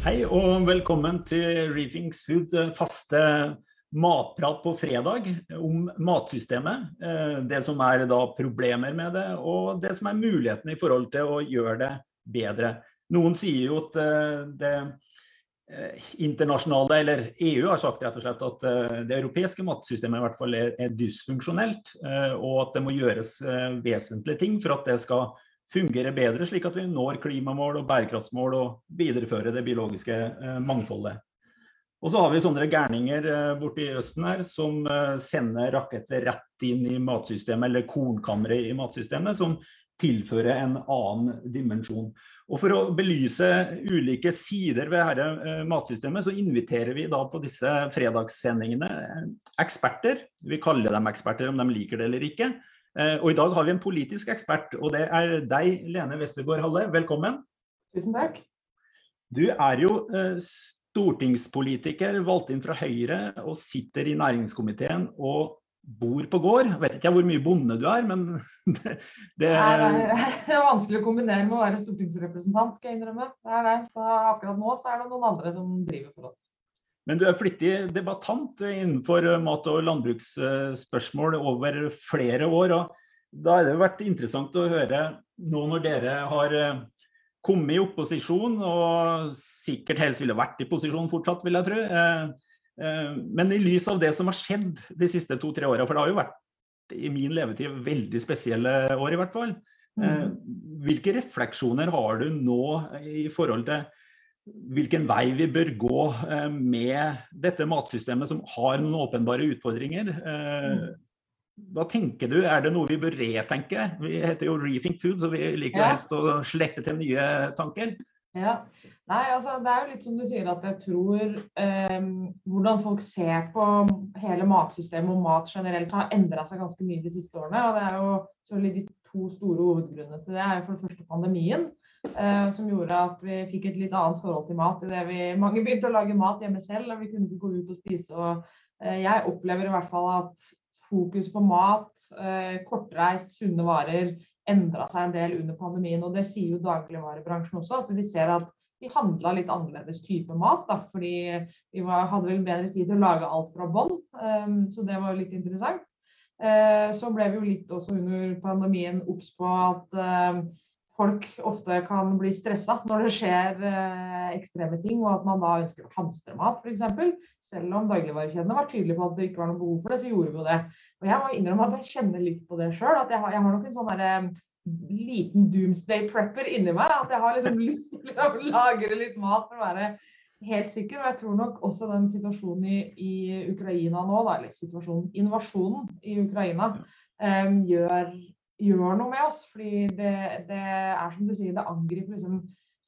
Hei og velkommen til Reefings Food eh, faste matprat på fredag om matsystemet. Eh, det som er da problemer med det, og det som er mulighetene i forhold til å gjøre det bedre. Noen sier jo at eh, det internasjonale, eller EU har sagt rett og slett at det europeiske matsystemet i hvert fall er, dysfunksjonelt, og at det må gjøres vesentlige ting for at det skal fungere bedre, slik at vi når klimamål og bærekraftsmål og viderefører det biologiske eh, mangfoldet. Og så har vi sånne gærninger eh, borte i Østen her som eh, sender raketter rett inn i matsystemet, eller kornkammeret i matsystemet, som tilfører en annen dimensjon. Og For å belyse ulike sider ved dette matsystemet, så inviterer vi da på disse fredagssendingene eksperter. Vi kaller dem eksperter om de liker det eller ikke. Eh, og I dag har vi en politisk ekspert, og det er deg, Lene Westergård Halle. Velkommen. Tusen takk. Du er jo eh, stortingspolitiker, valgt inn fra Høyre, og sitter i næringskomiteen og bor på gård. Jeg vet ikke hvor mye bonde du er, men det, det... det er vanskelig å kombinere med å være stortingsrepresentant, skal jeg innrømme. Det er det. Så akkurat nå så er det noen andre som driver for oss. Men du er flittig debattant innenfor mat- og landbruksspørsmål over flere år. og Da har det vært interessant å høre nå når dere har eh, kommet i opposisjon, og sikkert helst ville vært i posisjon fortsatt, vil jeg tro. Eh, eh, men i lys av det som har skjedd de siste to-tre åra, for det har jo vært i min levetid veldig spesielle år i hvert fall. Mm. Hvilke refleksjoner har du nå i forhold til hvilken vei vi bør gå eh, med dette matsystemet som har noen åpenbare utfordringer. Eh, mm. Hva tenker du, er det noe vi bør retenke? Vi heter jo Rethink Food, så vi liker ja. helst å slette til nye tanker. Ja, Nei, altså Det er jo litt som du sier at jeg tror eh, hvordan folk ser på hele matsystemet og mat generelt har endra seg ganske mye de siste årene. og det er jo selvfølgelig De to store hovedgrunnene til det er jo for det første pandemien. Eh, som gjorde at vi fikk et litt annet forhold til mat. Vi, mange begynte å lage mat hjemme selv, og vi kunne ikke gå ut og spise. og eh, Jeg opplever i hvert fall at fokus på mat, eh, kortreist, sunne varer, endra seg en del under pandemien. Og det sier jo dagligvarebransjen også, at de ser at vi handla litt annerledes type mat. Da, fordi vi var, hadde vel bedre tid til å lage alt fra bånn. Um, så det var litt interessant. Så ble vi jo litt også under pandemien obs på at uh, folk ofte kan bli stressa når det skjer eh, ekstreme ting, og at man da ønsker å hamstre mat f.eks. Selv om dagligvarekjedene var tydelige på at det ikke var noe behov for det, så gjorde vi jo det. Og jeg må innrømme at jeg kjenner litt på det sjøl. At jeg har, jeg har, nok en sånn der, eh, liten doomsday prepper inni meg. At jeg har liksom lyst til å lagre litt mat for å være helt sikker. Og jeg tror nok også den situasjonen i, i Ukraina nå, da, eller situasjonen, innovasjonen i Ukraina, um, gjør gjør noe med oss. fordi det, det er som du sier, det angriper liksom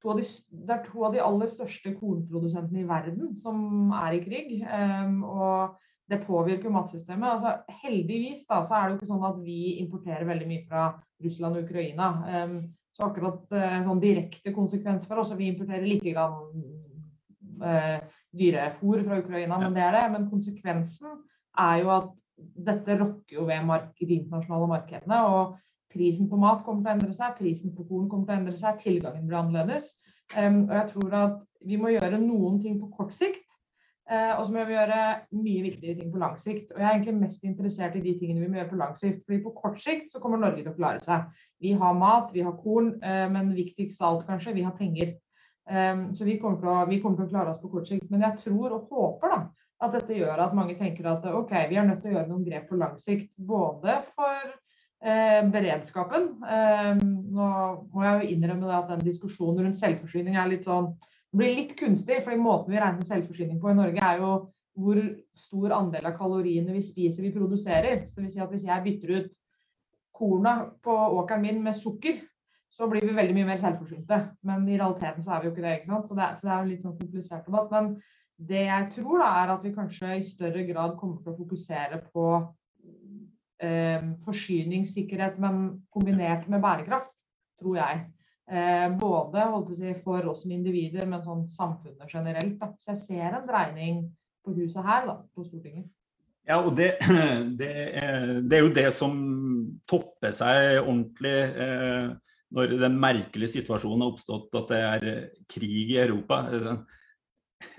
to de, Det er to av de aller største kornprodusentene i verden som er i krig. Um, og det påvirker matsystemet. Altså, heldigvis da, så er det jo ikke sånn at vi importerer veldig mye fra Russland og Ukraina. Um, så akkurat uh, sånn direkte konsekvens for oss. Vi importerer litt grann uh, dyrefôr fra Ukraina, men det er det. Men konsekvensen er jo at dette rokker jo ved de internasjonale markedene. og Prisen på mat kommer til å endre seg, prisen på korn kommer til å endre seg, tilgangen blir annerledes. Um, og jeg tror at vi må gjøre noen ting på kort sikt, uh, og så må vi gjøre mye viktigere ting på lang sikt. Og jeg er egentlig mest interessert i de tingene vi må gjøre på lang sikt. fordi på kort sikt så kommer Norge til å klare seg. Vi har mat, vi har korn, uh, men viktigst av alt kanskje, vi har penger. Um, så vi kommer, å, vi kommer, til å, klare oss på kort sikt. Men jeg tror og håper da, at dette gjør at mange tenker at ok, vi er nødt til å gjøre noen grep på lang sikt. Både for eh, beredskapen. Eh, nå må jeg jo innrømme at den diskusjonen rundt selvforsyning er litt sånn det blir litt kunstig. for Måten vi regner selvforsyning på i Norge, er jo hvor stor andel av kaloriene vi spiser, vi produserer. Så det vil si at Hvis jeg bytter ut kornet på åkeren min med sukker, så blir vi veldig mye mer selvforsynte. Men i realiteten så er vi jo ikke det. ikke sant? Så det, er jo litt sånn komplisert debatt. Men det jeg tror, da, er at vi kanskje i større grad kommer til å fokusere på eh, forsyningssikkerhet, men kombinert med bærekraft, tror jeg. Eh, både si, for oss som individer, men sånn samfunnet generelt. Da. Så jeg ser en dreining på huset her, da, på Stortinget. Ja, og det, det, det, er, jo det som topper seg ordentlig eh, når den merkelige situasjonen har oppstått at det er krig i Europa.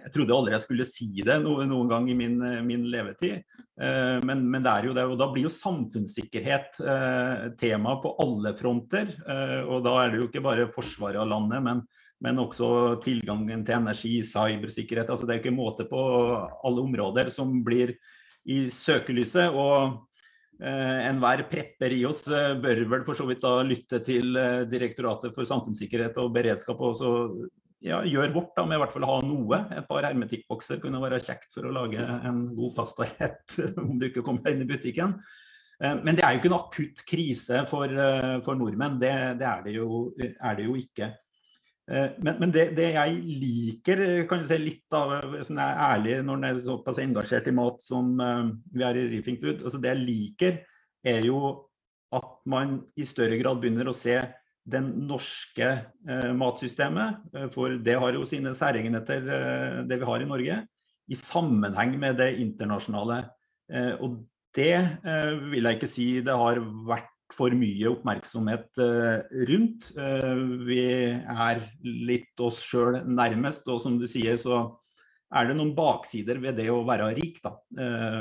Jeg trodde aldri jeg skulle si det noen, noen gang i min, min levetid. Eh, men, men, det er jo det, og da blir jo samfunnssikkerhet eh, tema på alle fronter. Eh, og da er det jo ikke bare forsvaret av landet, men, men også tilgangen til energi, cybersikkerhet. altså Det er ikke måte på alle områder som blir i søkelyset. og eh, Enhver prepper i oss bør vel for så vidt da lytte til Direktoratet for samfunnssikkerhet og beredskap og ja, gjør vårt da, med i hvert fall ha noe. Et par hermetikkbokser kunne være kjekt for å lage en god pastarett om du ikke kommer inn i butikken. Eh, men det er jo ikke en akutt krise for, eh, for nordmenn. Det, det, er det, jo, er det, jo, ikke. Eh, men, men det, det, jeg liker, kan du si litt av, sånn jeg er ærlig når en er såpass engasjert i mat som vi er i Reefing Food, altså det jeg liker, er jo at man i større grad begynner å se den norske eh, matsystemet, eh, for det har jo sine særegenheter, eh, det vi har i Norge, i sammenheng med det internasjonale. Eh, og det eh, vil jeg ikke si det har vært for mye oppmerksomhet eh, rundt. vi er litt oss sjøl nærmest, og som du sier, så er det noen baksider ved det å være rik. Da.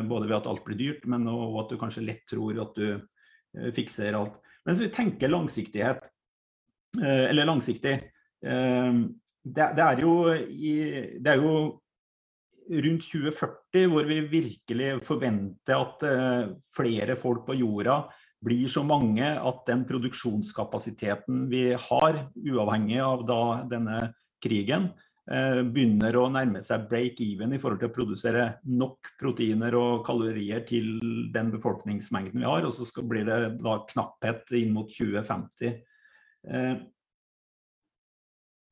både ved at alt blir dyrt, men òg at du kanskje lett tror at du fikser alt. Mens vi tenker langsiktighet, eller langsiktig. Eh, det, det, er jo i, det er jo rundt 2040 hvor vi virkelig forventer at eh, flere folk på jorda blir så mange at den produksjonskapasiteten vi har, uavhengig av da denne krigen, begynner å nærme seg break-even i forhold til å produsere nok proteiner og kalorier til den befolkningsmengden vi har. Og så blir det da knapphet inn mot 2050. Eh,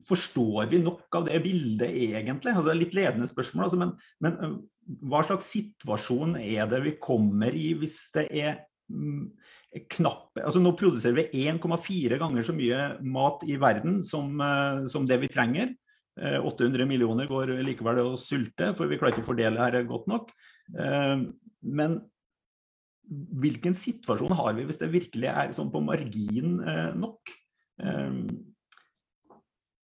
forstår vi nok av det bildet egentlig? Altså, litt ledende spørsmål, altså, men, men, eh, hva slags situasjon er det vi kommer i hvis det er mm, knapp altså Nå produserer vi 1,4 ganger så mye mat i verden som, uh, som, det vi trenger. 800 millioner går likevel å sulte, for vi klarer ikke å fordele her godt nok. Men hvilken situasjon har vi hvis det virkelig er sånn på margin nok? Um,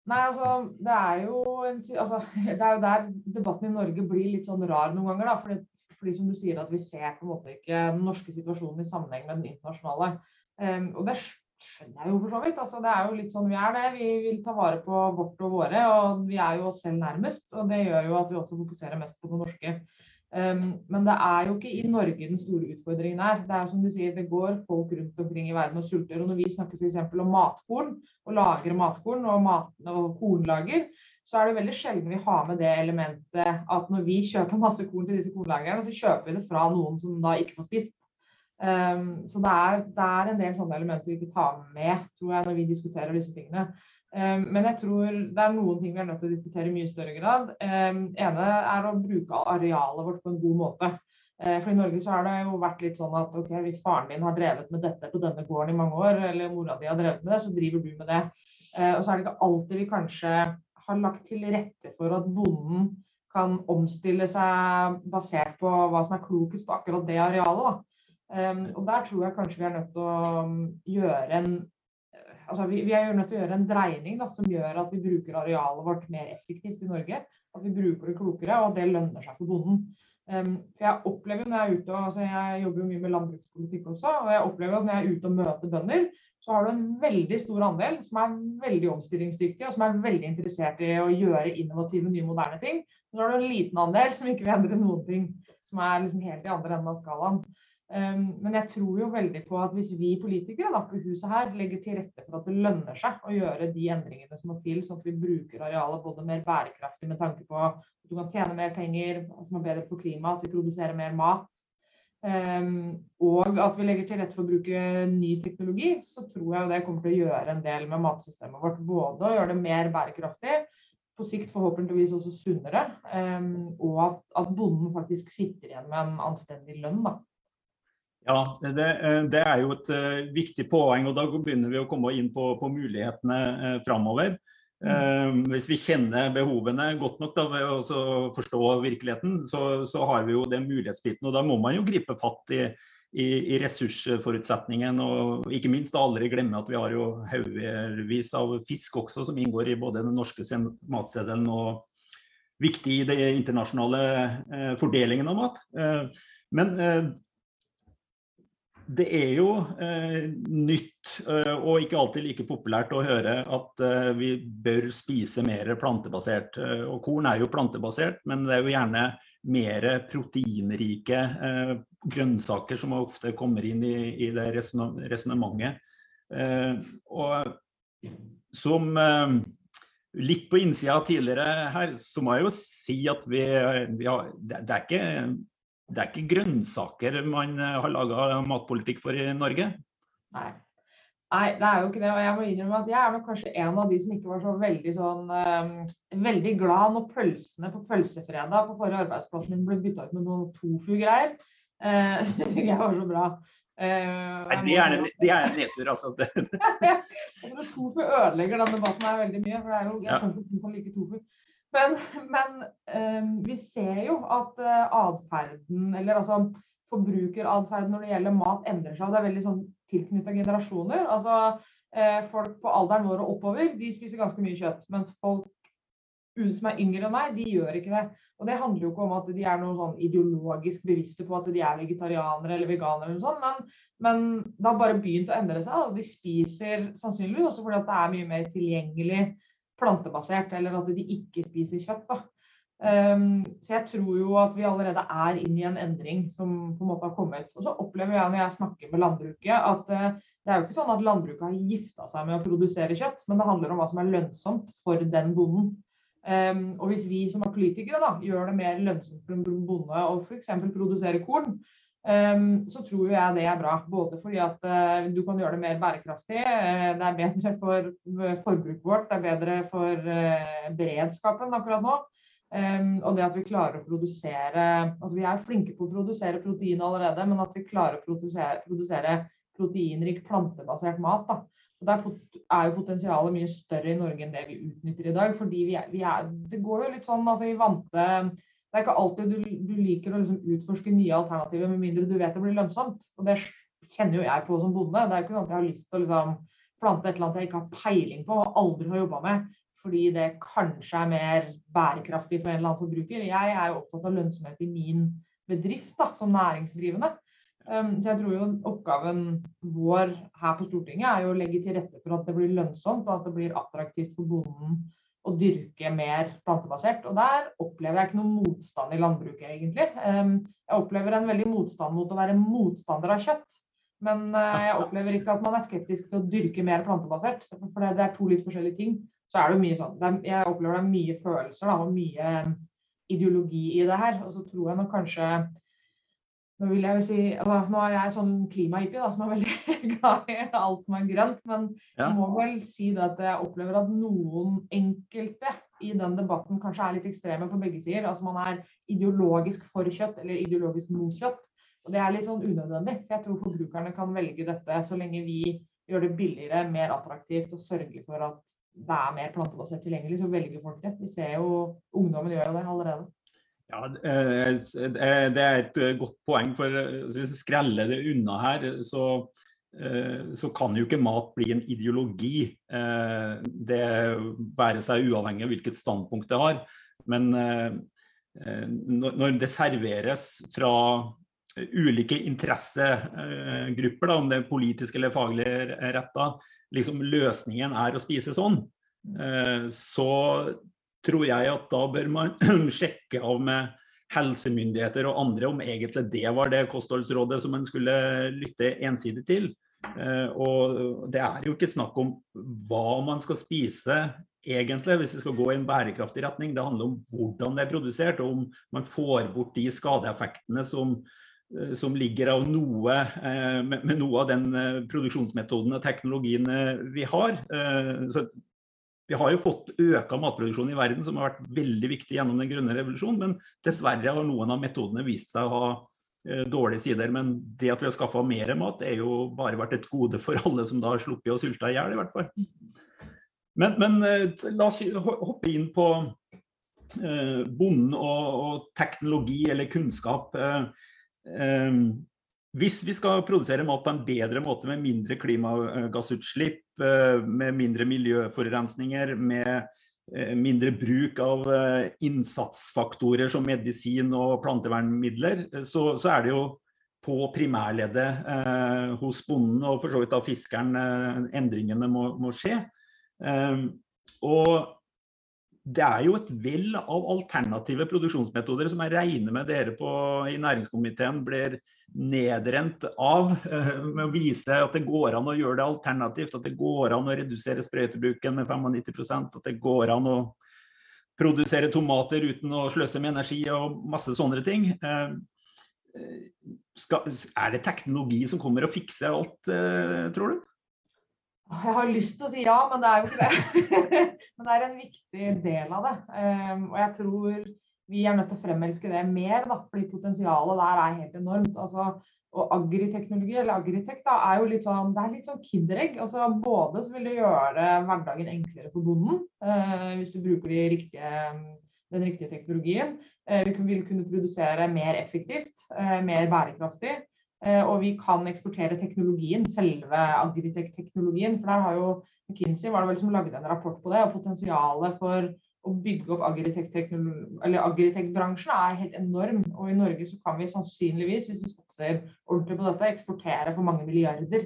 Nei, altså det, er jo en, altså, det er jo der debatten i Norge blir litt sånn rar noen ganger. da, fordi, fordi som du sier at Vi ser på en måte ikke den norske situasjonen i sammenheng med den internasjonale. Um, og Det skjønner jeg jo for så vidt. altså Det er jo litt sånn vi er det. Vi vil ta vare på vårt og våre. og Vi er jo oss selv nærmest. og Det gjør jo at vi også fokuserer mest på det norske. Um, men det er jo ikke i Norge den store utfordringen er. Det er som du sier, det går folk rundt omkring i verden og sulter. Og når vi snakker f.eks. om matkorn, og lagre matkorn og, mat, og kornlager, så er det veldig sjelden vi har med det elementet at når vi kjøper masse korn til disse kornlagrene, så kjøper vi det fra noen som da ikke får spist. Um, så det er, det er, en del sånne elementer vi ikke tar med tror jeg, når vi diskuterer disse tingene. Ehm, men jeg tror det er noen ting vi er nødt til å diskutere i mye større grad. Um, ene er å bruke arealet vårt på en god måte. Uh, for I Norge så har det jo vært litt sånn at okay, hvis faren din har drevet med dette på denne gården i mange år, eller mora di har drevet med det, så driver du med det. Uh, og så er det ikke alltid vi kanskje har lagt til rette for at bonden kan omstille seg basert på hva som er klokest på akkurat det arealet. Um, og der tror jeg kanskje vi er nødt til å gjøre en altså vi, vi, er nødt til å gjøre en dreining da, som gjør at vi bruker arealet vårt mer effektivt i Norge. At vi bruker det klokere, og at det lønner seg for bonden. Um, for Jeg opplever når jeg er ute, og, altså jeg jobber jo mye med landbrukspolitikk også, og jeg opplever at når jeg er ute og møter bønder, så har du en veldig stor andel som er veldig omstillingsdyktige og som er veldig interessert i å gjøre innovative, nye, moderne ting. Så har du en liten andel som ikke vil endre noen ting, som er liksom helt i andre enden av skalaen. Um, men jeg tror jo veldig på at hvis vi politikere da, på huset her legger til rette for at det lønner seg å gjøre de endringene som må til, sånn at vi bruker arealet både mer bærekraftig med tanke på at du kan tjene mer penger, som er bedre for klimaet, at vi produserer mer mat, um, og at vi legger til rette for å bruke ny teknologi, så tror jeg det kommer til å gjøre en del med matsystemet vårt. Både å gjøre det mer bærekraftig, på sikt forhåpentligvis også sunnere, um, og at, at bonden faktisk sitter igjen med en anstendig lønn. da. Ja, det, eh, det, er jo et uh, viktig poeng, og da begynner vi å komme inn på, på mulighetene uh, framover. Mm. Hvis vi kjenner behovene godt nok da, ved å forstå virkeligheten, så, så, har vi jo den mulighetsbiten. Og da må man jo gripe fatt i, i, i ressursforutsetningen. Og ikke minst aldri glemme at vi har jo haugevis av fisk også, som inngår i både den norske matseddelen og viktig i den internasjonale fordelingen av mat. Men det er jo eh, nytt eh, og ikke alltid like populært å høre at eh, vi bør spise mer plantebasert. Eh, og korn er jo plantebasert, men det er jo gjerne mer proteinrike eh, grønnsaker som ofte kommer inn i, i det resonnementet. Eh, og som litt på innsida tidligere her, så må jeg jo si at vi, vi har, det, det er ikke det er ikke grønnsaker man eh, har laga matpolitikk for i Norge? Nei. Nei, det er jo ikke det. Og jeg må innrømme at jeg er nok kanskje en av de som ikke var så veldig sånn um, veldig glad når pølsene på pølsefredag på forrige arbeidsplass min ble bytta ut med noe tofu-greier. Uh, det syns jeg var så bra. Uh, Nei, det er, en, det er en nedtur, altså. tofu ødelegger den debatten her veldig mye. For det er jo, jeg skjønner ikke hvorfor man liker tofu. Men, men um, vi ser jo at uh, atferden, eller altså forbrukeratferden når det gjelder mat, endrer seg. og Det er veldig sånn tilknytta generasjoner. Altså uh, Folk på alderen vår og oppover de spiser ganske mye kjøtt. Mens folk som er yngre enn meg, de gjør ikke det. Og det handler jo ikke om at de er noe sånn ideologisk bevisste på at de er vegetarianere eller veganere, eller sånt, men, men det har bare begynt å endre seg. Og de spiser sannsynligvis også fordi det er mye mer tilgjengelig plantebasert, eller at de ikke spiser kjøtt. Da. Um, så jeg tror jo at vi allerede er inne i en endring som på en måte har kommet. Og så opplever jeg når jeg snakker med landbruket, at uh, det er jo ikke sånn at landbruket har gifta seg med å produsere kjøtt, men det handler om hva som er lønnsomt for den bonden. Um, og hvis vi som er politikere da, gjør det mer lønnsomt for en bonde å f.eks. produsere korn, så tror jeg det er bra. Både fordi at uh, du kan gjøre det mer bærekraftig, uh, det er bedre for forbruket vårt, det er bedre for uh, beredskapen akkurat nå. Um, og det at vi klarer å produsere altså Vi er flinke på å produsere protein allerede, men at vi klarer å produsere, produsere proteinrik plantebasert mat. Da. Og Der er jo potensialet mye større i Norge enn det vi utnytter i dag. fordi vi er, vi er, Det går jo litt sånn altså i vante det er ikke alltid du, du liker å liksom utforske nye alternativer med mindre du vet det blir lønnsomt. Og det kjenner jo jeg på som bonde. Det er ikke sånn at jeg har lyst til å liksom plante et eller annet jeg ikke har peiling på og aldri har jobba med, fordi det kanskje er mer bærekraftig for en eller annen forbruker. Jeg er jo opptatt av lønnsomhet i min bedrift da, som næringsdrivende. Um, så jeg tror jo oppgaven vår her på Stortinget er jo å legge til rette for at det blir lønnsomt, og at det blir attraktivt for bonden å dyrke mer plantebasert. Og der opplever jeg ikke noen motstand i landbruket, egentlig. Jeg opplever en veldig motstand mot å være motstander av kjøtt. Men eh, jeg opplever ikke at man er skeptisk til å dyrke mer plantebasert. For det er to litt forskjellige ting. Så er det mye sånn Jeg opplever det er mye følelser da, og mye ideologi i det her. Og så tror jeg nok kanskje nå vil jeg jo si, altså, nå er jeg sånn klimahippie som er veldig glad i alt som er grønt. Men ja. jeg må vel si det at jeg opplever at noen enkelte i den debatten kanskje er litt ekstreme på begge sider. Altså man er ideologisk for kjøtt eller ideologisk mot kjøtt. Og det er litt sånn unødvendig. For jeg tror forbrukerne kan velge dette så lenge vi gjør det billigere, mer attraktivt og sørger for at det er mer plantebasert tilgjengelig, så velger folk det. Vi ser jo ungdommen gjør jo det allerede. Ja, eh, Det er et eh, godt poeng. for eh, Hvis vi skreller det unna her, så, så kan jo ikke mat bli en ideologi. Det være seg uavhengig av hvilket standpunkt det har. Men når det serveres fra ulike interessegrupper, om det er politisk eller faglig retta, liksom løsningen er å spise sånn, så tror jeg at da bør man sjekke av med helsemyndigheter og andre om egentlig det var det kostholdsrådet som man skulle lytte ensidig til. Eh, og det er jo ikke snakk om hva man skal spise egentlig, hvis vi skal gå i en bærekraftig retning. Det handler om hvordan det er produsert, og om man får bort de skadeeffektene som, eh, som ligger av noe, eh, med, noe av den produksjonsmetoden og teknologien vi har. Så vi har jo fått øka matproduksjon i verden, som har vært veldig viktig gjennom den grønne revolusjonen. Men dessverre har noen av metodene vist seg å ha eh, dårlige sider. Men det at vi har skaffa mer mat, er jo bare vært et gode for alle som da har sluppet å sulte i hjel, i hvert fall. Men, men eh, la oss hoppe inn på eh, bonden og, og, teknologi eller kunnskap. Hvis vi skal produsere mat på en bedre måte med mindre klimagassutslipp, eh, med mindre miljøforurensninger, med mindre bruk av innsatsfaktorer som medisin og plantevernmidler, så, så er det jo på primærleddet eh, hos bonden og for så vidt av fiskeren eh, endringene må, må skje. Eh, og det er jo et vell av alternative produksjonsmetoder som jeg regner med dere på, i næringskomiteen blir nedrent av. Eh, med å vise at det går an å gjøre det alternativt, at det går an å redusere sprøytebruken med 95% at det går an å produsere tomater uten å sløse med energi og masse sånne ting. Eh, skal, er det teknologi som kommer og fikser alt, eh, tror du? Jeg har lyst til å si ja, men det er jo ikke det. men det er en viktig del av det. Um, og jeg tror vi er nødt til å fremelske det mer, da, fordi potensialet der er helt enormt. Altså, og agriteknologi, eller agritech, da, er jo litt sånn, det er litt sånn kinderegg. Altså, både så vil det gjøre hverdagen enklere for bonden, uh, hvis du bruker de riktige den riktige teknologien. Eh, vi vil kunne produsere mer effektivt, eh, mer bærekraftig. Eh, og vi kan eksportere teknologien, selve agritech-teknologien. For der har jo McKinsey var det vel som lagde en rapport på det. Og potensialet for å bygge opp agritech-bransjen er helt enorm. Og i Norge så kan vi sannsynligvis, hvis vi satser ordentlig på dette, eksportere for mange milliarder.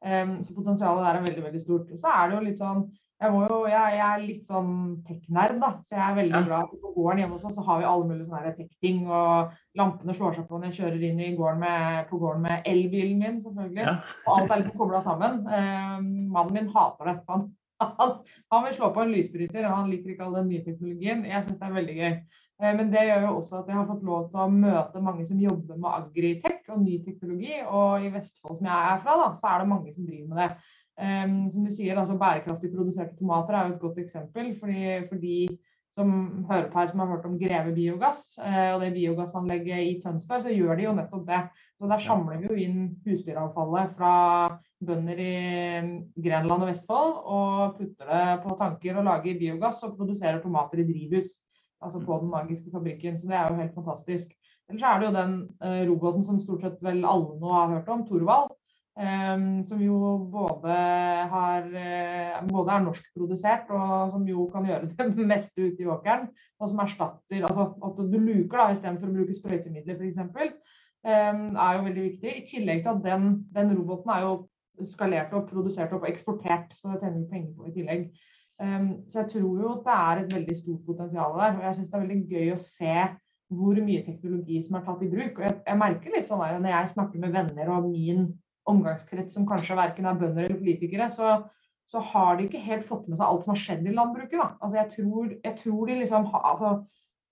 Så potensialet der er veldig, veldig stort. Og så er det jo litt sånn jeg, jo, jeg, jeg, er litt sånn tech-nerd, da. Så jeg er veldig ja. glad på gården hjemme hos oss så har vi alle mulige sånne tech-ting. Og lampene slår seg på når jeg kjører inn gården med, på gården med elbilen min, selvfølgelig. Ja. Og alt er liksom kobla sammen. Uh, mannen min hater det. Han, han, han, vil slå på en lysbryter, og han liker ikke all den nye teknologien. Jeg syns det er veldig gøy. Uh, men det gjør jo også at jeg har fått lov til å møte mange som jobber med agritech og ny teknologi. Og i Vestfold, som jeg er fra, da, så er det mange som driver med det. Um, som du sier, altså Bærekraftig produserte tomater er jo et godt eksempel. fordi For de som hører på her, som har hørt om Greve biogass uh, og det biogassanlegget i Tønsberg, så gjør de jo nettopp det. Så Der samler vi jo inn husdyravfallet fra bønder i Grenland og Vestfold og putter det på tanker og lager biogass og produserer tomater i drivhus. Altså på den magiske fabrikken. Så det er jo helt fantastisk. Ellers er det jo den uh, roboten som stort sett vel alle nå har hørt om, Thorvald Um, som jo både, har, uh, både er norskprodusert og som jo kan gjøre det meste ute i åkeren. Og som erstatter altså at du luker da istedenfor å bruke sprøytemidler f.eks. Um, er jo veldig viktig. I tillegg til at den, den, roboten er jo skalert og produsert opp og eksportert, så det tjener vi penger på i tillegg. Um, så jeg tror jo at det er et veldig stort potensial der. Og jeg syns det er veldig gøy å se hvor mye teknologi som er tatt i bruk. Og jeg, jeg merker litt sånn der når jeg snakker med venner og min omgangskrets som kanskje verken er bønder eller politikere, så, så, har de ikke helt fått med seg alt som har skjedd i landbruket. Altså jeg, tror, jeg tror de liksom altså,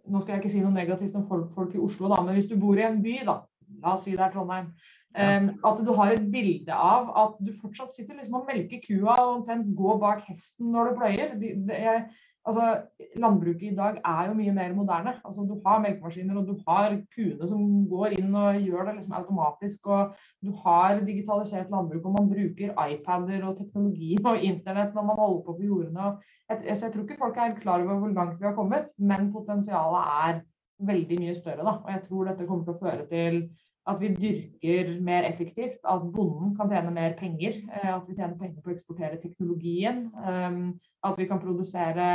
Nå skal jeg ikke si noe negativt om folk, folk, i Oslo, da, men hvis du bor i en by, da, la oss si det er Trondheim, um, at du har et bilde av at du fortsatt sitter liksom og melker kua og omtrent går bak hesten når du pløyer. De, de, altså, landbruket i dag er jo mye mer moderne. Altså, du har melkemaskiner og du har kuene som går inn og gjør det liksom automatisk. og Du har digitalisert landbruk og man bruker iPader og teknologi og internett når man holder på på jordene. Jeg, jeg, jeg, tror ikke folk er helt klar over hvor langt vi har kommet, men potensialet er veldig mye større. Da. Og jeg tror dette kommer til å føre til at vi dyrker mer effektivt, at bonden kan tjene mer penger. Eh, at vi tjener penger på å eksportere teknologien. Eh, at vi kan produsere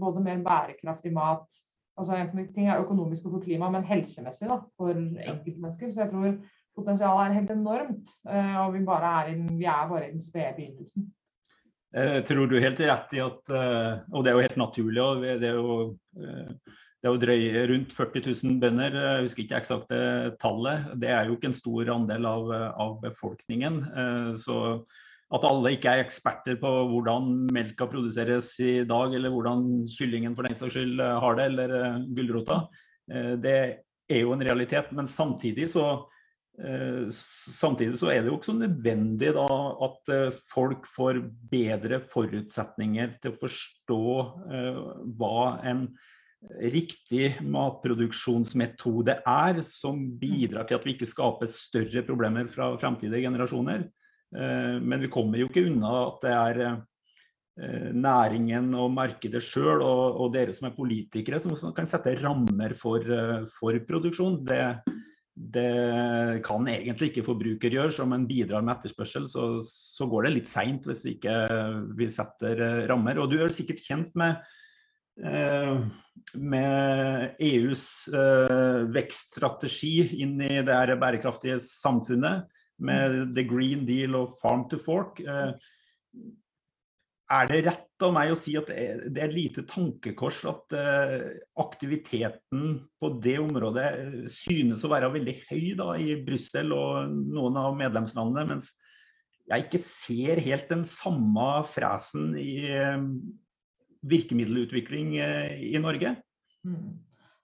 både mer bærekraftig mat. altså Enten ting er økonomisk og for klima, men helsemessig da, for enkeltmennesker. Så jeg tror potensialet er helt enormt. Eh, og vi, bare er, i, vi er bare i den spede begynnelsen. Jeg tror du er helt rett i at Og det er jo helt naturlig. og det er jo det er jo drøye rundt 40 000 bønder, jeg husker ikke eksakte tallet. Det er jo ikke en stor andel av, av befolkningen. Eh, så at alle ikke er eksperter på hvordan melka produseres i dag, eller hvordan kyllingen for den saks skyld har det, eller eh, gulrota, eh, det er jo en realitet. Men samtidig så, samtidig så er det jo også nødvendig da, at folk får bedre forutsetninger til å forstå hva en riktig matproduksjonsmetode er, som bidrar til at vi ikke skaper større problemer fra fremtidige generasjoner. Eh, men vi kommer jo ikke unna at det er eh, næringen og markedet sjøl og, og, dere som er politikere som kan sette rammer for, eh, for produksjon. Det, det, kan egentlig ikke forbruker gjøre, som en bidrar med etterspørsel. Så, så går det litt seint hvis ikke vi setter rammer. Og du er sikkert kjent med med EUs vekststrategi inn i det her bærekraftige samfunnet, med The Green Deal og Farm to Fork. Er det rett av meg å si at det er et lite tankekors at aktiviteten på det området synes å være veldig høy da, i Brussel og noen av medlemslandene, mens jeg ikke ser helt den samme fresen i virkemiddelutvikling i Norge? Mm.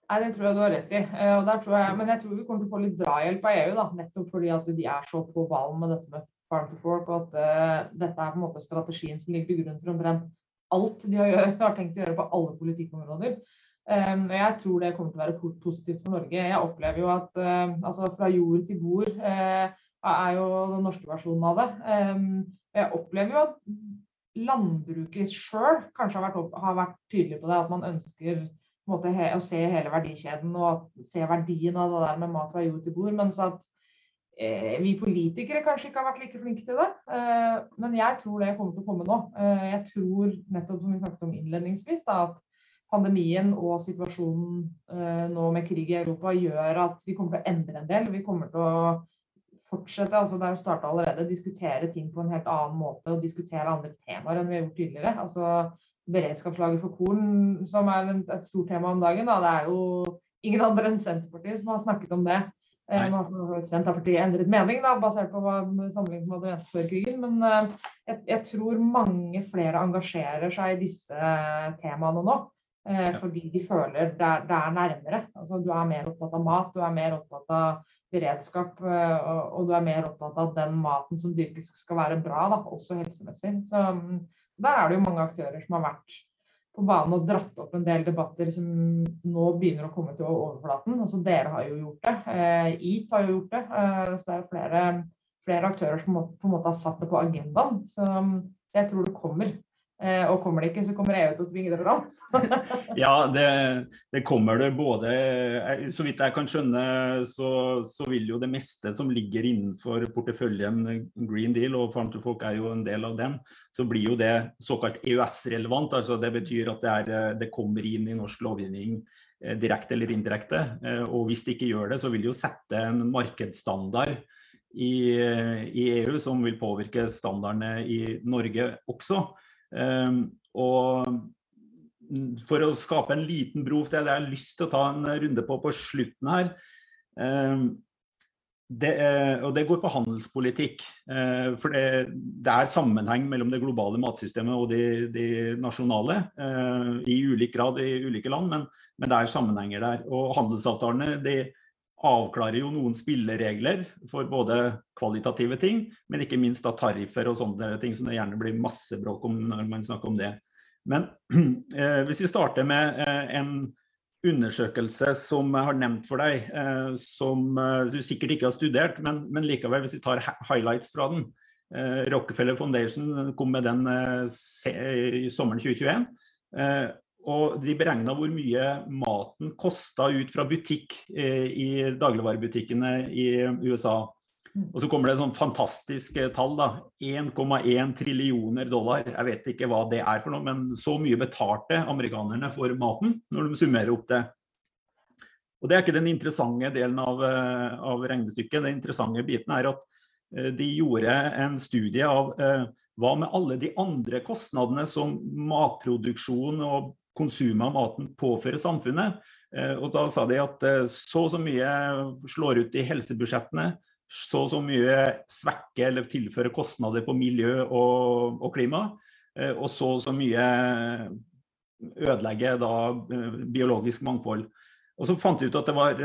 Nei, Det tror jeg du har rett i. Jeg, men jeg tror vi kommer til å få litt drahjelp av EU. da, Nettopp fordi at de er så på ballen med dette med farm to fork, og at uh, dette er på en måte strategien som ligger til grunn for omtrent alt de har, har, tenkt å gjøre på alle politikkområder. Um, jeg tror det kommer til å være positivt for Norge. Jeg opplever jo at uh, altså fra jord til bord uh, er jo den norske versjonen av det. Um, jeg opplever jo at landbruket sjøl kanskje har vært, har vært, tydelig på det, at man ønsker måte, he, å se hele verdikjeden og se verdien av det der med mat fra jord til bord. mens at eh, vi politikere kanskje ikke har vært like flinke til det. Eh, men jeg tror det kommer til å komme nå. Eh, jeg tror nettopp som vi snakket om innledningsvis, da, at pandemien og situasjonen eh, nå med krig i Europa gjør at vi kommer til å endre en del. Vi kommer til å fortsette, altså det er jo starta allerede, diskutere ting på en helt annen måte og diskutere andre temaer enn vi har gjort tidligere. Altså Beredskapslaget for korn, som er et stort tema om dagen, da, det er jo ingen andre enn Senterpartiet som har snakket om det. Nei. nå har Senterpartiet endret mening, da, basert på hva sammenlignet med det før krigen. Men uh, jeg, jeg, tror mange flere engasjerer seg i disse temaene nå. Fordi de føler det er, det er nærmere. Altså, du er mer opptatt av mat, du er mer opptatt av beredskap, uh, og, du er mer opptatt av den maten som dyrkes skal være bra, da, også helsemessig. Så um, der er det jo mange aktører som har vært på banen og dratt opp en del debatter som nå begynner å komme til overflaten. Altså, dere har jo gjort det. Eh, EAT har jo gjort det. Eh, så det er flere, flere aktører som på en måte har satt det på agendaen. Så jeg tror det kommer. Eh, og kommer det ikke, så kommer EU til å tvinge det fram. ja, det, det, kommer det både eh, Så vidt jeg kan skjønne, så, så, vil jo det meste som ligger innenfor porteføljen Green Deal, og Farm to Folk er jo en del av den, så blir jo det såkalt EØS-relevant. altså Det betyr at det, er, eh, det kommer inn i norsk lovgivning direkte eller indirekte. Og hvis det ikke gjør det, så vil det jo sette en markedsstandard i, i EU som vil påvirke standardene i Norge også. Ehm, og for å skape en liten bro til det jeg har lyst til å ta en runde på på slutten her. Ehm, det, og det går på handelspolitikk. Eh, for det, det, er sammenheng mellom det globale matsystemet og de, de nasjonale. Eh, I ulik grad i ulike land, men, men, det er sammenhenger der. Og handelsavtalene de avklarer jo noen spilleregler for både kvalitative ting, men ikke minst da tariffer og sånne ting som det gjerne blir masse bråk om når man snakker om det. Men eh, hvis vi starter med eh, en undersøkelse som jeg har nevnt for deg, eh, som eh, du sikkert ikke har studert, men, men, likevel hvis vi tar highlights fra den. Eh, Rockefeller Foundation kom med den eh, i sommeren 2021. Og de beregna hvor mye maten kosta ut fra butikk eh, i dagligvarebutikkene i USA. Mm. Og så kommer det et sånn fantastisk eh, tall, da. 1,1 trillioner dollar. Jeg vet ikke hva det er for noe, men så mye betalte amerikanerne for maten når de summerer opp det. Og Det er ikke den interessante delen av, eh, av regnestykket. Den interessante biten er at eh, de gjorde en studie av hva med alle de andre kostnadene som matproduksjon og konsumet av maten påfører samfunnet. Eh, og da sa de at eh, så og så mye slår ut i helsebudsjettene, så og så mye svekker eller tilfører kostnader på miljø og, og klima, eh, og så og så mye ødelegger da biologisk mangfold. Og så fant vi ut at det var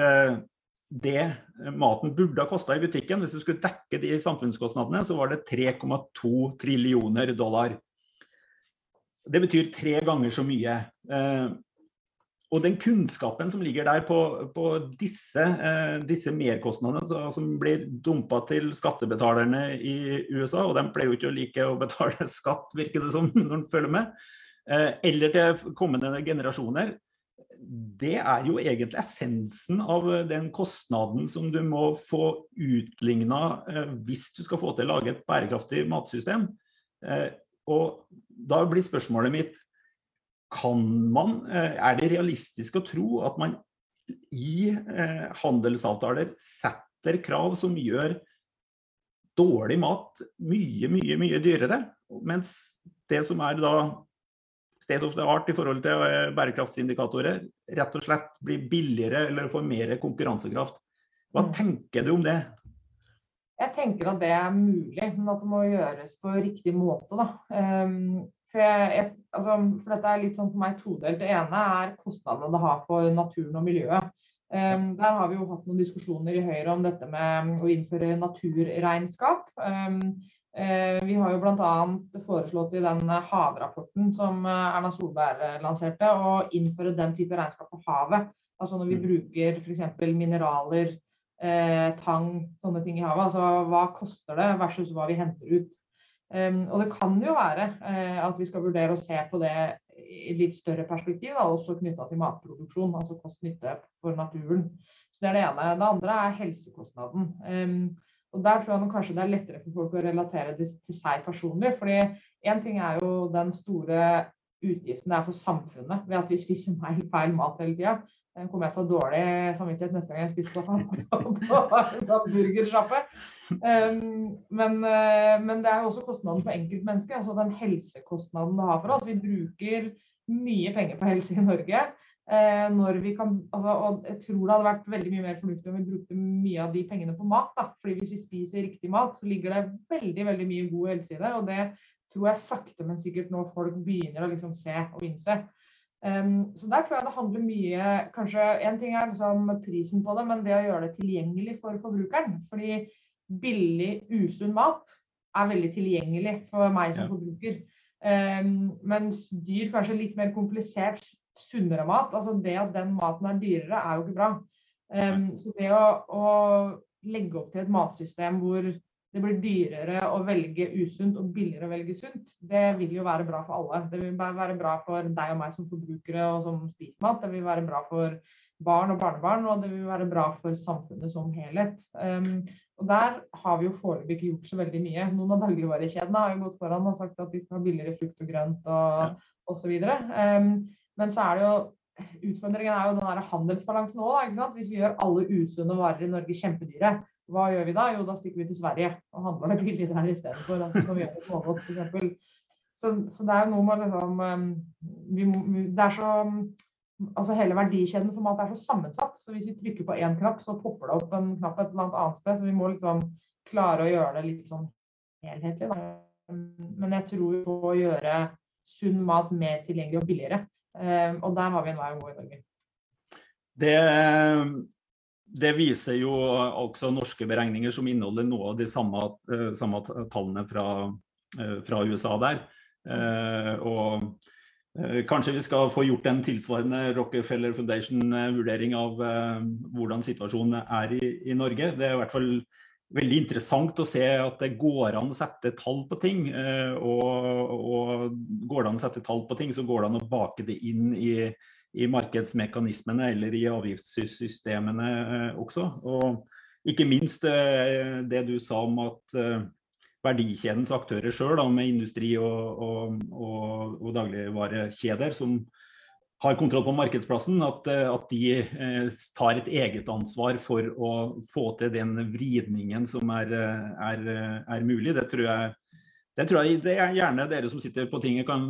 det maten burde ha kosta i butikken, hvis du skulle dekke de samfunnskostnadene, så var det 3,2 trillioner dollar. Det betyr tre ganger så mye. Eh, og den kunnskapen som ligger der på, på disse, eh, disse merkostnadene som blir dumpa til skattebetalerne i USA, og de pleier jo ikke å like å betale skatt, virker det som, når de følger med, eh, eller til kommende generasjoner, det er jo egentlig essensen av den kostnaden som du må få utligna hvis du skal få til å lage et bærekraftig matsystem. Og da blir spørsmålet mitt kan man, er det realistisk å tro at man i handelsavtaler setter krav som gjør dårlig mat mye, mye, mye dyrere. Mens det som er da state of the art i forhold til eh, bærekraftsindikatorer, rett og slett blir billigere eller får mer konkurransekraft. Hva mm. tenker du om det? Jeg tenker at det er mulig, men at det må gjøres på riktig måte. Da. Um, for, jeg, altså, for, dette er litt sånn for meg todelt. Det ene er kostnadene det har for naturen og miljøet. Um, der har vi jo hatt noen diskusjoner i Høyre om dette med å innføre naturregnskap. Um, uh, vi har jo bl.a. foreslått i den havrapporten som eh, Erna Solberg lanserte, å innføre den type regnskap på havet. Altså når vi mm. bruker f.eks. mineraler, uh, tang, sånne ting i havet. Altså hva koster det versus hva vi henter ut. Um, og det kan jo være eh, at vi skal vurdere å se på det i litt større perspektiv, da, også knytta til matproduksjon, altså kost-nytte for naturen. Så Det er det ene. Det andre er helsekostnaden. Um, og Der tror jeg kanskje det er lettere for folk å relatere det til seg personlig. fordi Én ting er jo den store utgiften det er for samfunnet ved at vi spiser feil mat hele tida. Kommer jeg til å ha dårlig samvittighet neste gang jeg spiser på, på, burgersjappe. Men, uh, men, det er jo også kostnaden for enkeltmennesket. Altså den helsekostnaden det har for oss. Vi bruker mye penger på helse i Norge. Vi kan, altså, og jeg tror det hadde vært veldig mye mer fornuftig om vi brukte mye av de pengene på mat. Da. Fordi hvis vi spiser riktig mat, så ligger det veldig veldig mye god helse i det. Og det tror jeg sakte, men sikkert nå folk begynner å liksom se og innse. Um, så der tror jeg det handler mye Kanskje én ting er liksom prisen på det, men det å gjøre det tilgjengelig for forbrukeren. Fordi billig, usunn mat er veldig tilgjengelig for meg som ja. forbruker. Um, mens dyr, kanskje litt mer komplisert, sunnere mat. Altså det at den maten er dyrere, er jo ikke bra. Um, så det å, å legge opp til et matsystem hvor det blir dyrere å velge usunt og billigere å velge sunt, det vil jo være bra for alle. Det vil være bra for deg og meg som forbrukere og som spiser mat. Det vil være bra for barn og barnebarn, og det vil være bra for samfunnet som helhet. Um, og Der har vi jo foreløpig ikke gjort så veldig mye. Noen av dagligvarekjedene har jo gått foran og sagt at de skal ha billigere frukt og grønt og ja. osv. Um, men så er det jo utfordringen er jo den der handelsbalansen òg. Hvis vi gjør alle usunne varer i Norge kjempedyre, hva gjør vi da? Jo, da stikker vi til Sverige og handler det billig der istedenfor. F.eks. Så, så det er jo noe med liksom um, vi, Det er så altså Hele verdikjeden for mat er så sammensatt. Så hvis vi trykker på én knapp, så popper det opp en knapp et eller annet sted. Så vi må liksom klare å gjøre det litt sånn helhetlig. Da. Men jeg tror på å gjøre sunn mat mer tilgjengelig og billigere. Um, og der har vi en vei å gå i Norge. Det det viser jo også norske beregninger som inneholder noe av de samme, uh, samme tallene fra, uh, fra, USA der. Uh, og kanskje vi skal få gjort en tilsvarende Rockefeller Foundation-vurdering av hvordan situasjonen er i, i, Norge. Det er i hvert fall veldig interessant å se at det går an å sette tall på ting. Og, og går det an å sette tall på ting, så går det an å bake det inn i i markedsmekanismene eller i avgiftssystemene eh, også. Og ikke minst eh, det du sa om at eh, verdikjedens aktører sjøl, med industri og, og, og, og, dagligvarekjeder som har kontroll på markedsplassen, at, at, de tar et eget ansvar for å få til den vridningen som er, er, er mulig. Det tror jeg det tror jeg det er gjerne dere som sitter på tinget kan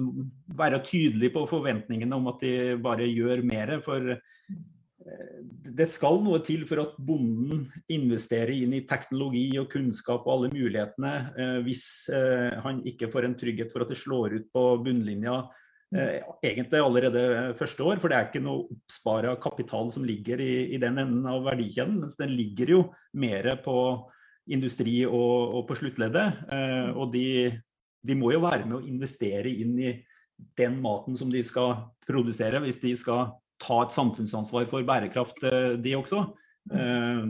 være tydelige på forventningene om at de bare gjør mer. For eh, det skal noe til for at bonden investerer inn i teknologi og kunnskap og alle mulighetene, eh, hvis eh, han ikke får en trygghet for at det slår ut på bunnlinja egentlig allerede første år. For det er ikke noe oppspara kapital som ligger i, i den enden av verdikjeden. mens den ligger jo mer på industri og, og på sluttleddet. Eh, og de, de, må jo være med å investere inn i den maten som de skal produsere, hvis de skal ta et samfunnsansvar for bærekraft, eh, de også. Eh,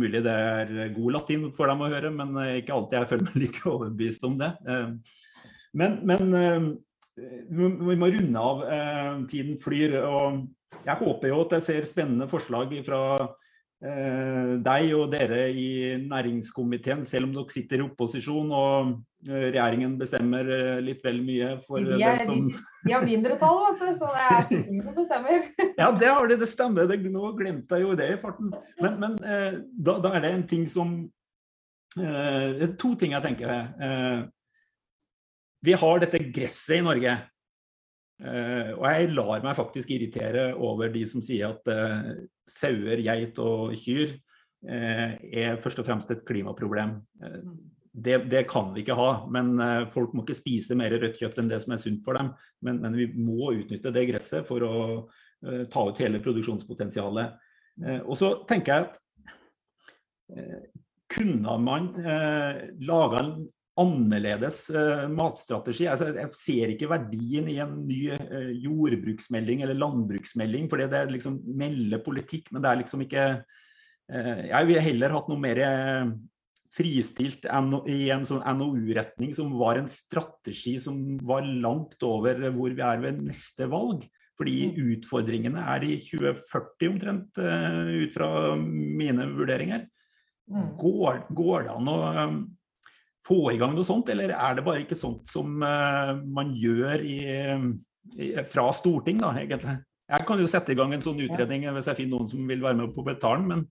mulig det er god latin for dem å høre, men ikke alltid jeg føler meg like overbevist om det. Eh, men, men eh, vi må runde av. Eh, tiden flyr. og Jeg håper jo at jeg ser spennende forslag fra eh, deg og dere i næringskomiteen, selv om dere sitter i opposisjon og eh, regjeringen bestemmer eh, litt vel mye for De, den er, som de, har mindretall, vet du, så det er Stortinget som bestemmer. Ja, det har de, det stemmer. Det, nå glemte jeg jo det i farten. Men, men eh, da, da er det en ting som eh, To ting jeg tenker. Eh, vi har dette gresset i Norge. Eh, og jeg lar meg faktisk irritere over de som sier at eh, sauer, geit og kyr eh, er først og fremst et klimaproblem. Eh, det, det, kan vi ikke ha, men folk må ikke spise mer rødt kjøtt enn det som er sunt for dem. Men, men vi må utnytte det gresset for å ta ut hele produksjonspotensialet. og så tenker jeg at kunne man eh, laga en annerledes eh, matstrategi. Altså, jeg ser ikke verdien i en ny eh, jordbruksmelding eller landbruksmelding, fordi det liksom melder politikk, men det er liksom ikke eh, Jeg ville heller hatt noe mer eh, fristilt i en sånn NOU-retning som var en strategi som var langt over hvor vi er ved neste valg. Fordi utfordringene er i 2040 omtrent, eh, ut fra mine vurderinger. Mm. Går, går det an å få i gang noe sånt, eller er det bare ikke sånt som uh, man gjør i, i, fra storting, da, egentlig? Jeg kan jo sette i gang en sånn utredning hvis jeg finner noen som vil være med på betalen, men,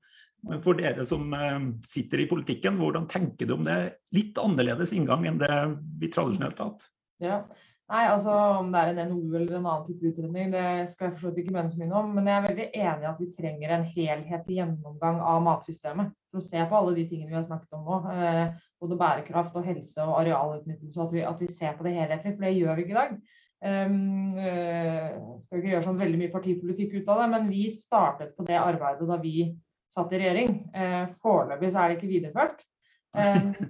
men for dere som uh, sitter i politikken, hvordan tenker du om det? Litt annerledes inngang enn det vi tradisjonelt har hatt? Ja. Nei, altså Om det er en NOU eller en annen type utredning, det skal jeg forstått ikke mene så mye om. Men jeg er veldig enig i at vi trenger en helhetlig gjennomgang av matsystemet. For å se på alle de tingene vi har snakket om nå. Eh, både bærekraft og helse og arealutnyttelse. At vi, at vi ser på det helhetlig, for det gjør vi ikke i dag. Um, uh, skal ikke gjøre sånn veldig mye partipolitikk ut av det, men vi startet på det arbeidet da vi satt i regjering. Uh, Foreløpig så er det ikke videreført.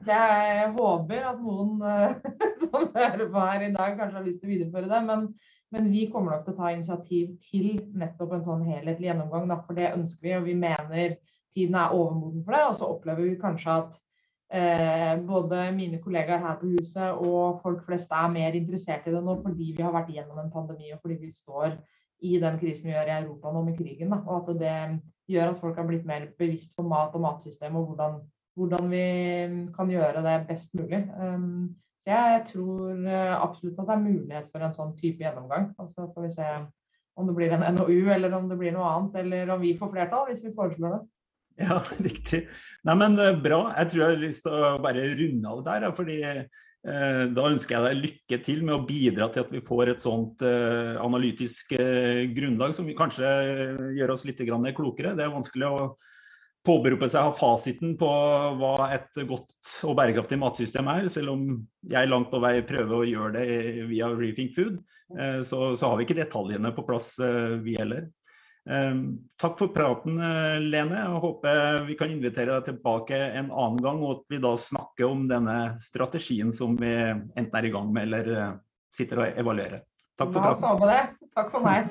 Det jeg håper at noen uh, som hører på her i dag, kanskje har lyst til å videreføre det. Men, men, vi kommer nok til å ta initiativ til nettopp en sånn helhetlig gjennomgang. Da, for det ønsker vi, og vi mener tiden er overmoden for det. Og så opplever vi kanskje at Eh, både mine kollegaer her på huset og folk flest er mer interessert i det nå fordi vi har vært gjennom en pandemi og fordi vi står i den krisen vi gjør i Europa nå med krigen. Da. Og at det gjør at folk har blitt mer bevisst på mat og matsystem og hvordan, hvordan vi kan gjøre det best mulig. Um, så jeg tror eh, absolutt at det er mulighet for en sånn type gjennomgang. Og så får vi se om det blir en NOU eller om det blir noe annet, eller om vi får flertall hvis vi foreslår det. Ja, riktig. Nei, men eh, Bra. Jeg tror jeg har lyst til å bare runde av der. fordi eh, Da ønsker jeg deg lykke til med å bidra til at vi får et sånt analytisk grunnlag som kanskje gjør oss litt klokere. Det er vanskelig å påberope seg å ha fasiten på hva et godt og bærekraftig matsystem er, selv om jeg langt på vei prøver å gjøre det via Reefing Food. Eh, så, så, har vi ikke detaljene på plass, eh, vi heller. Ehm, takk for praten, eh, Lene. Jeg håper vi kan invitere deg tilbake en annen gang, og at vi da snakker om denne strategien som vi enten er i gang med eller eh, sitter og evaluerer. Takk for praten. Takk for meg.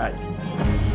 Hei.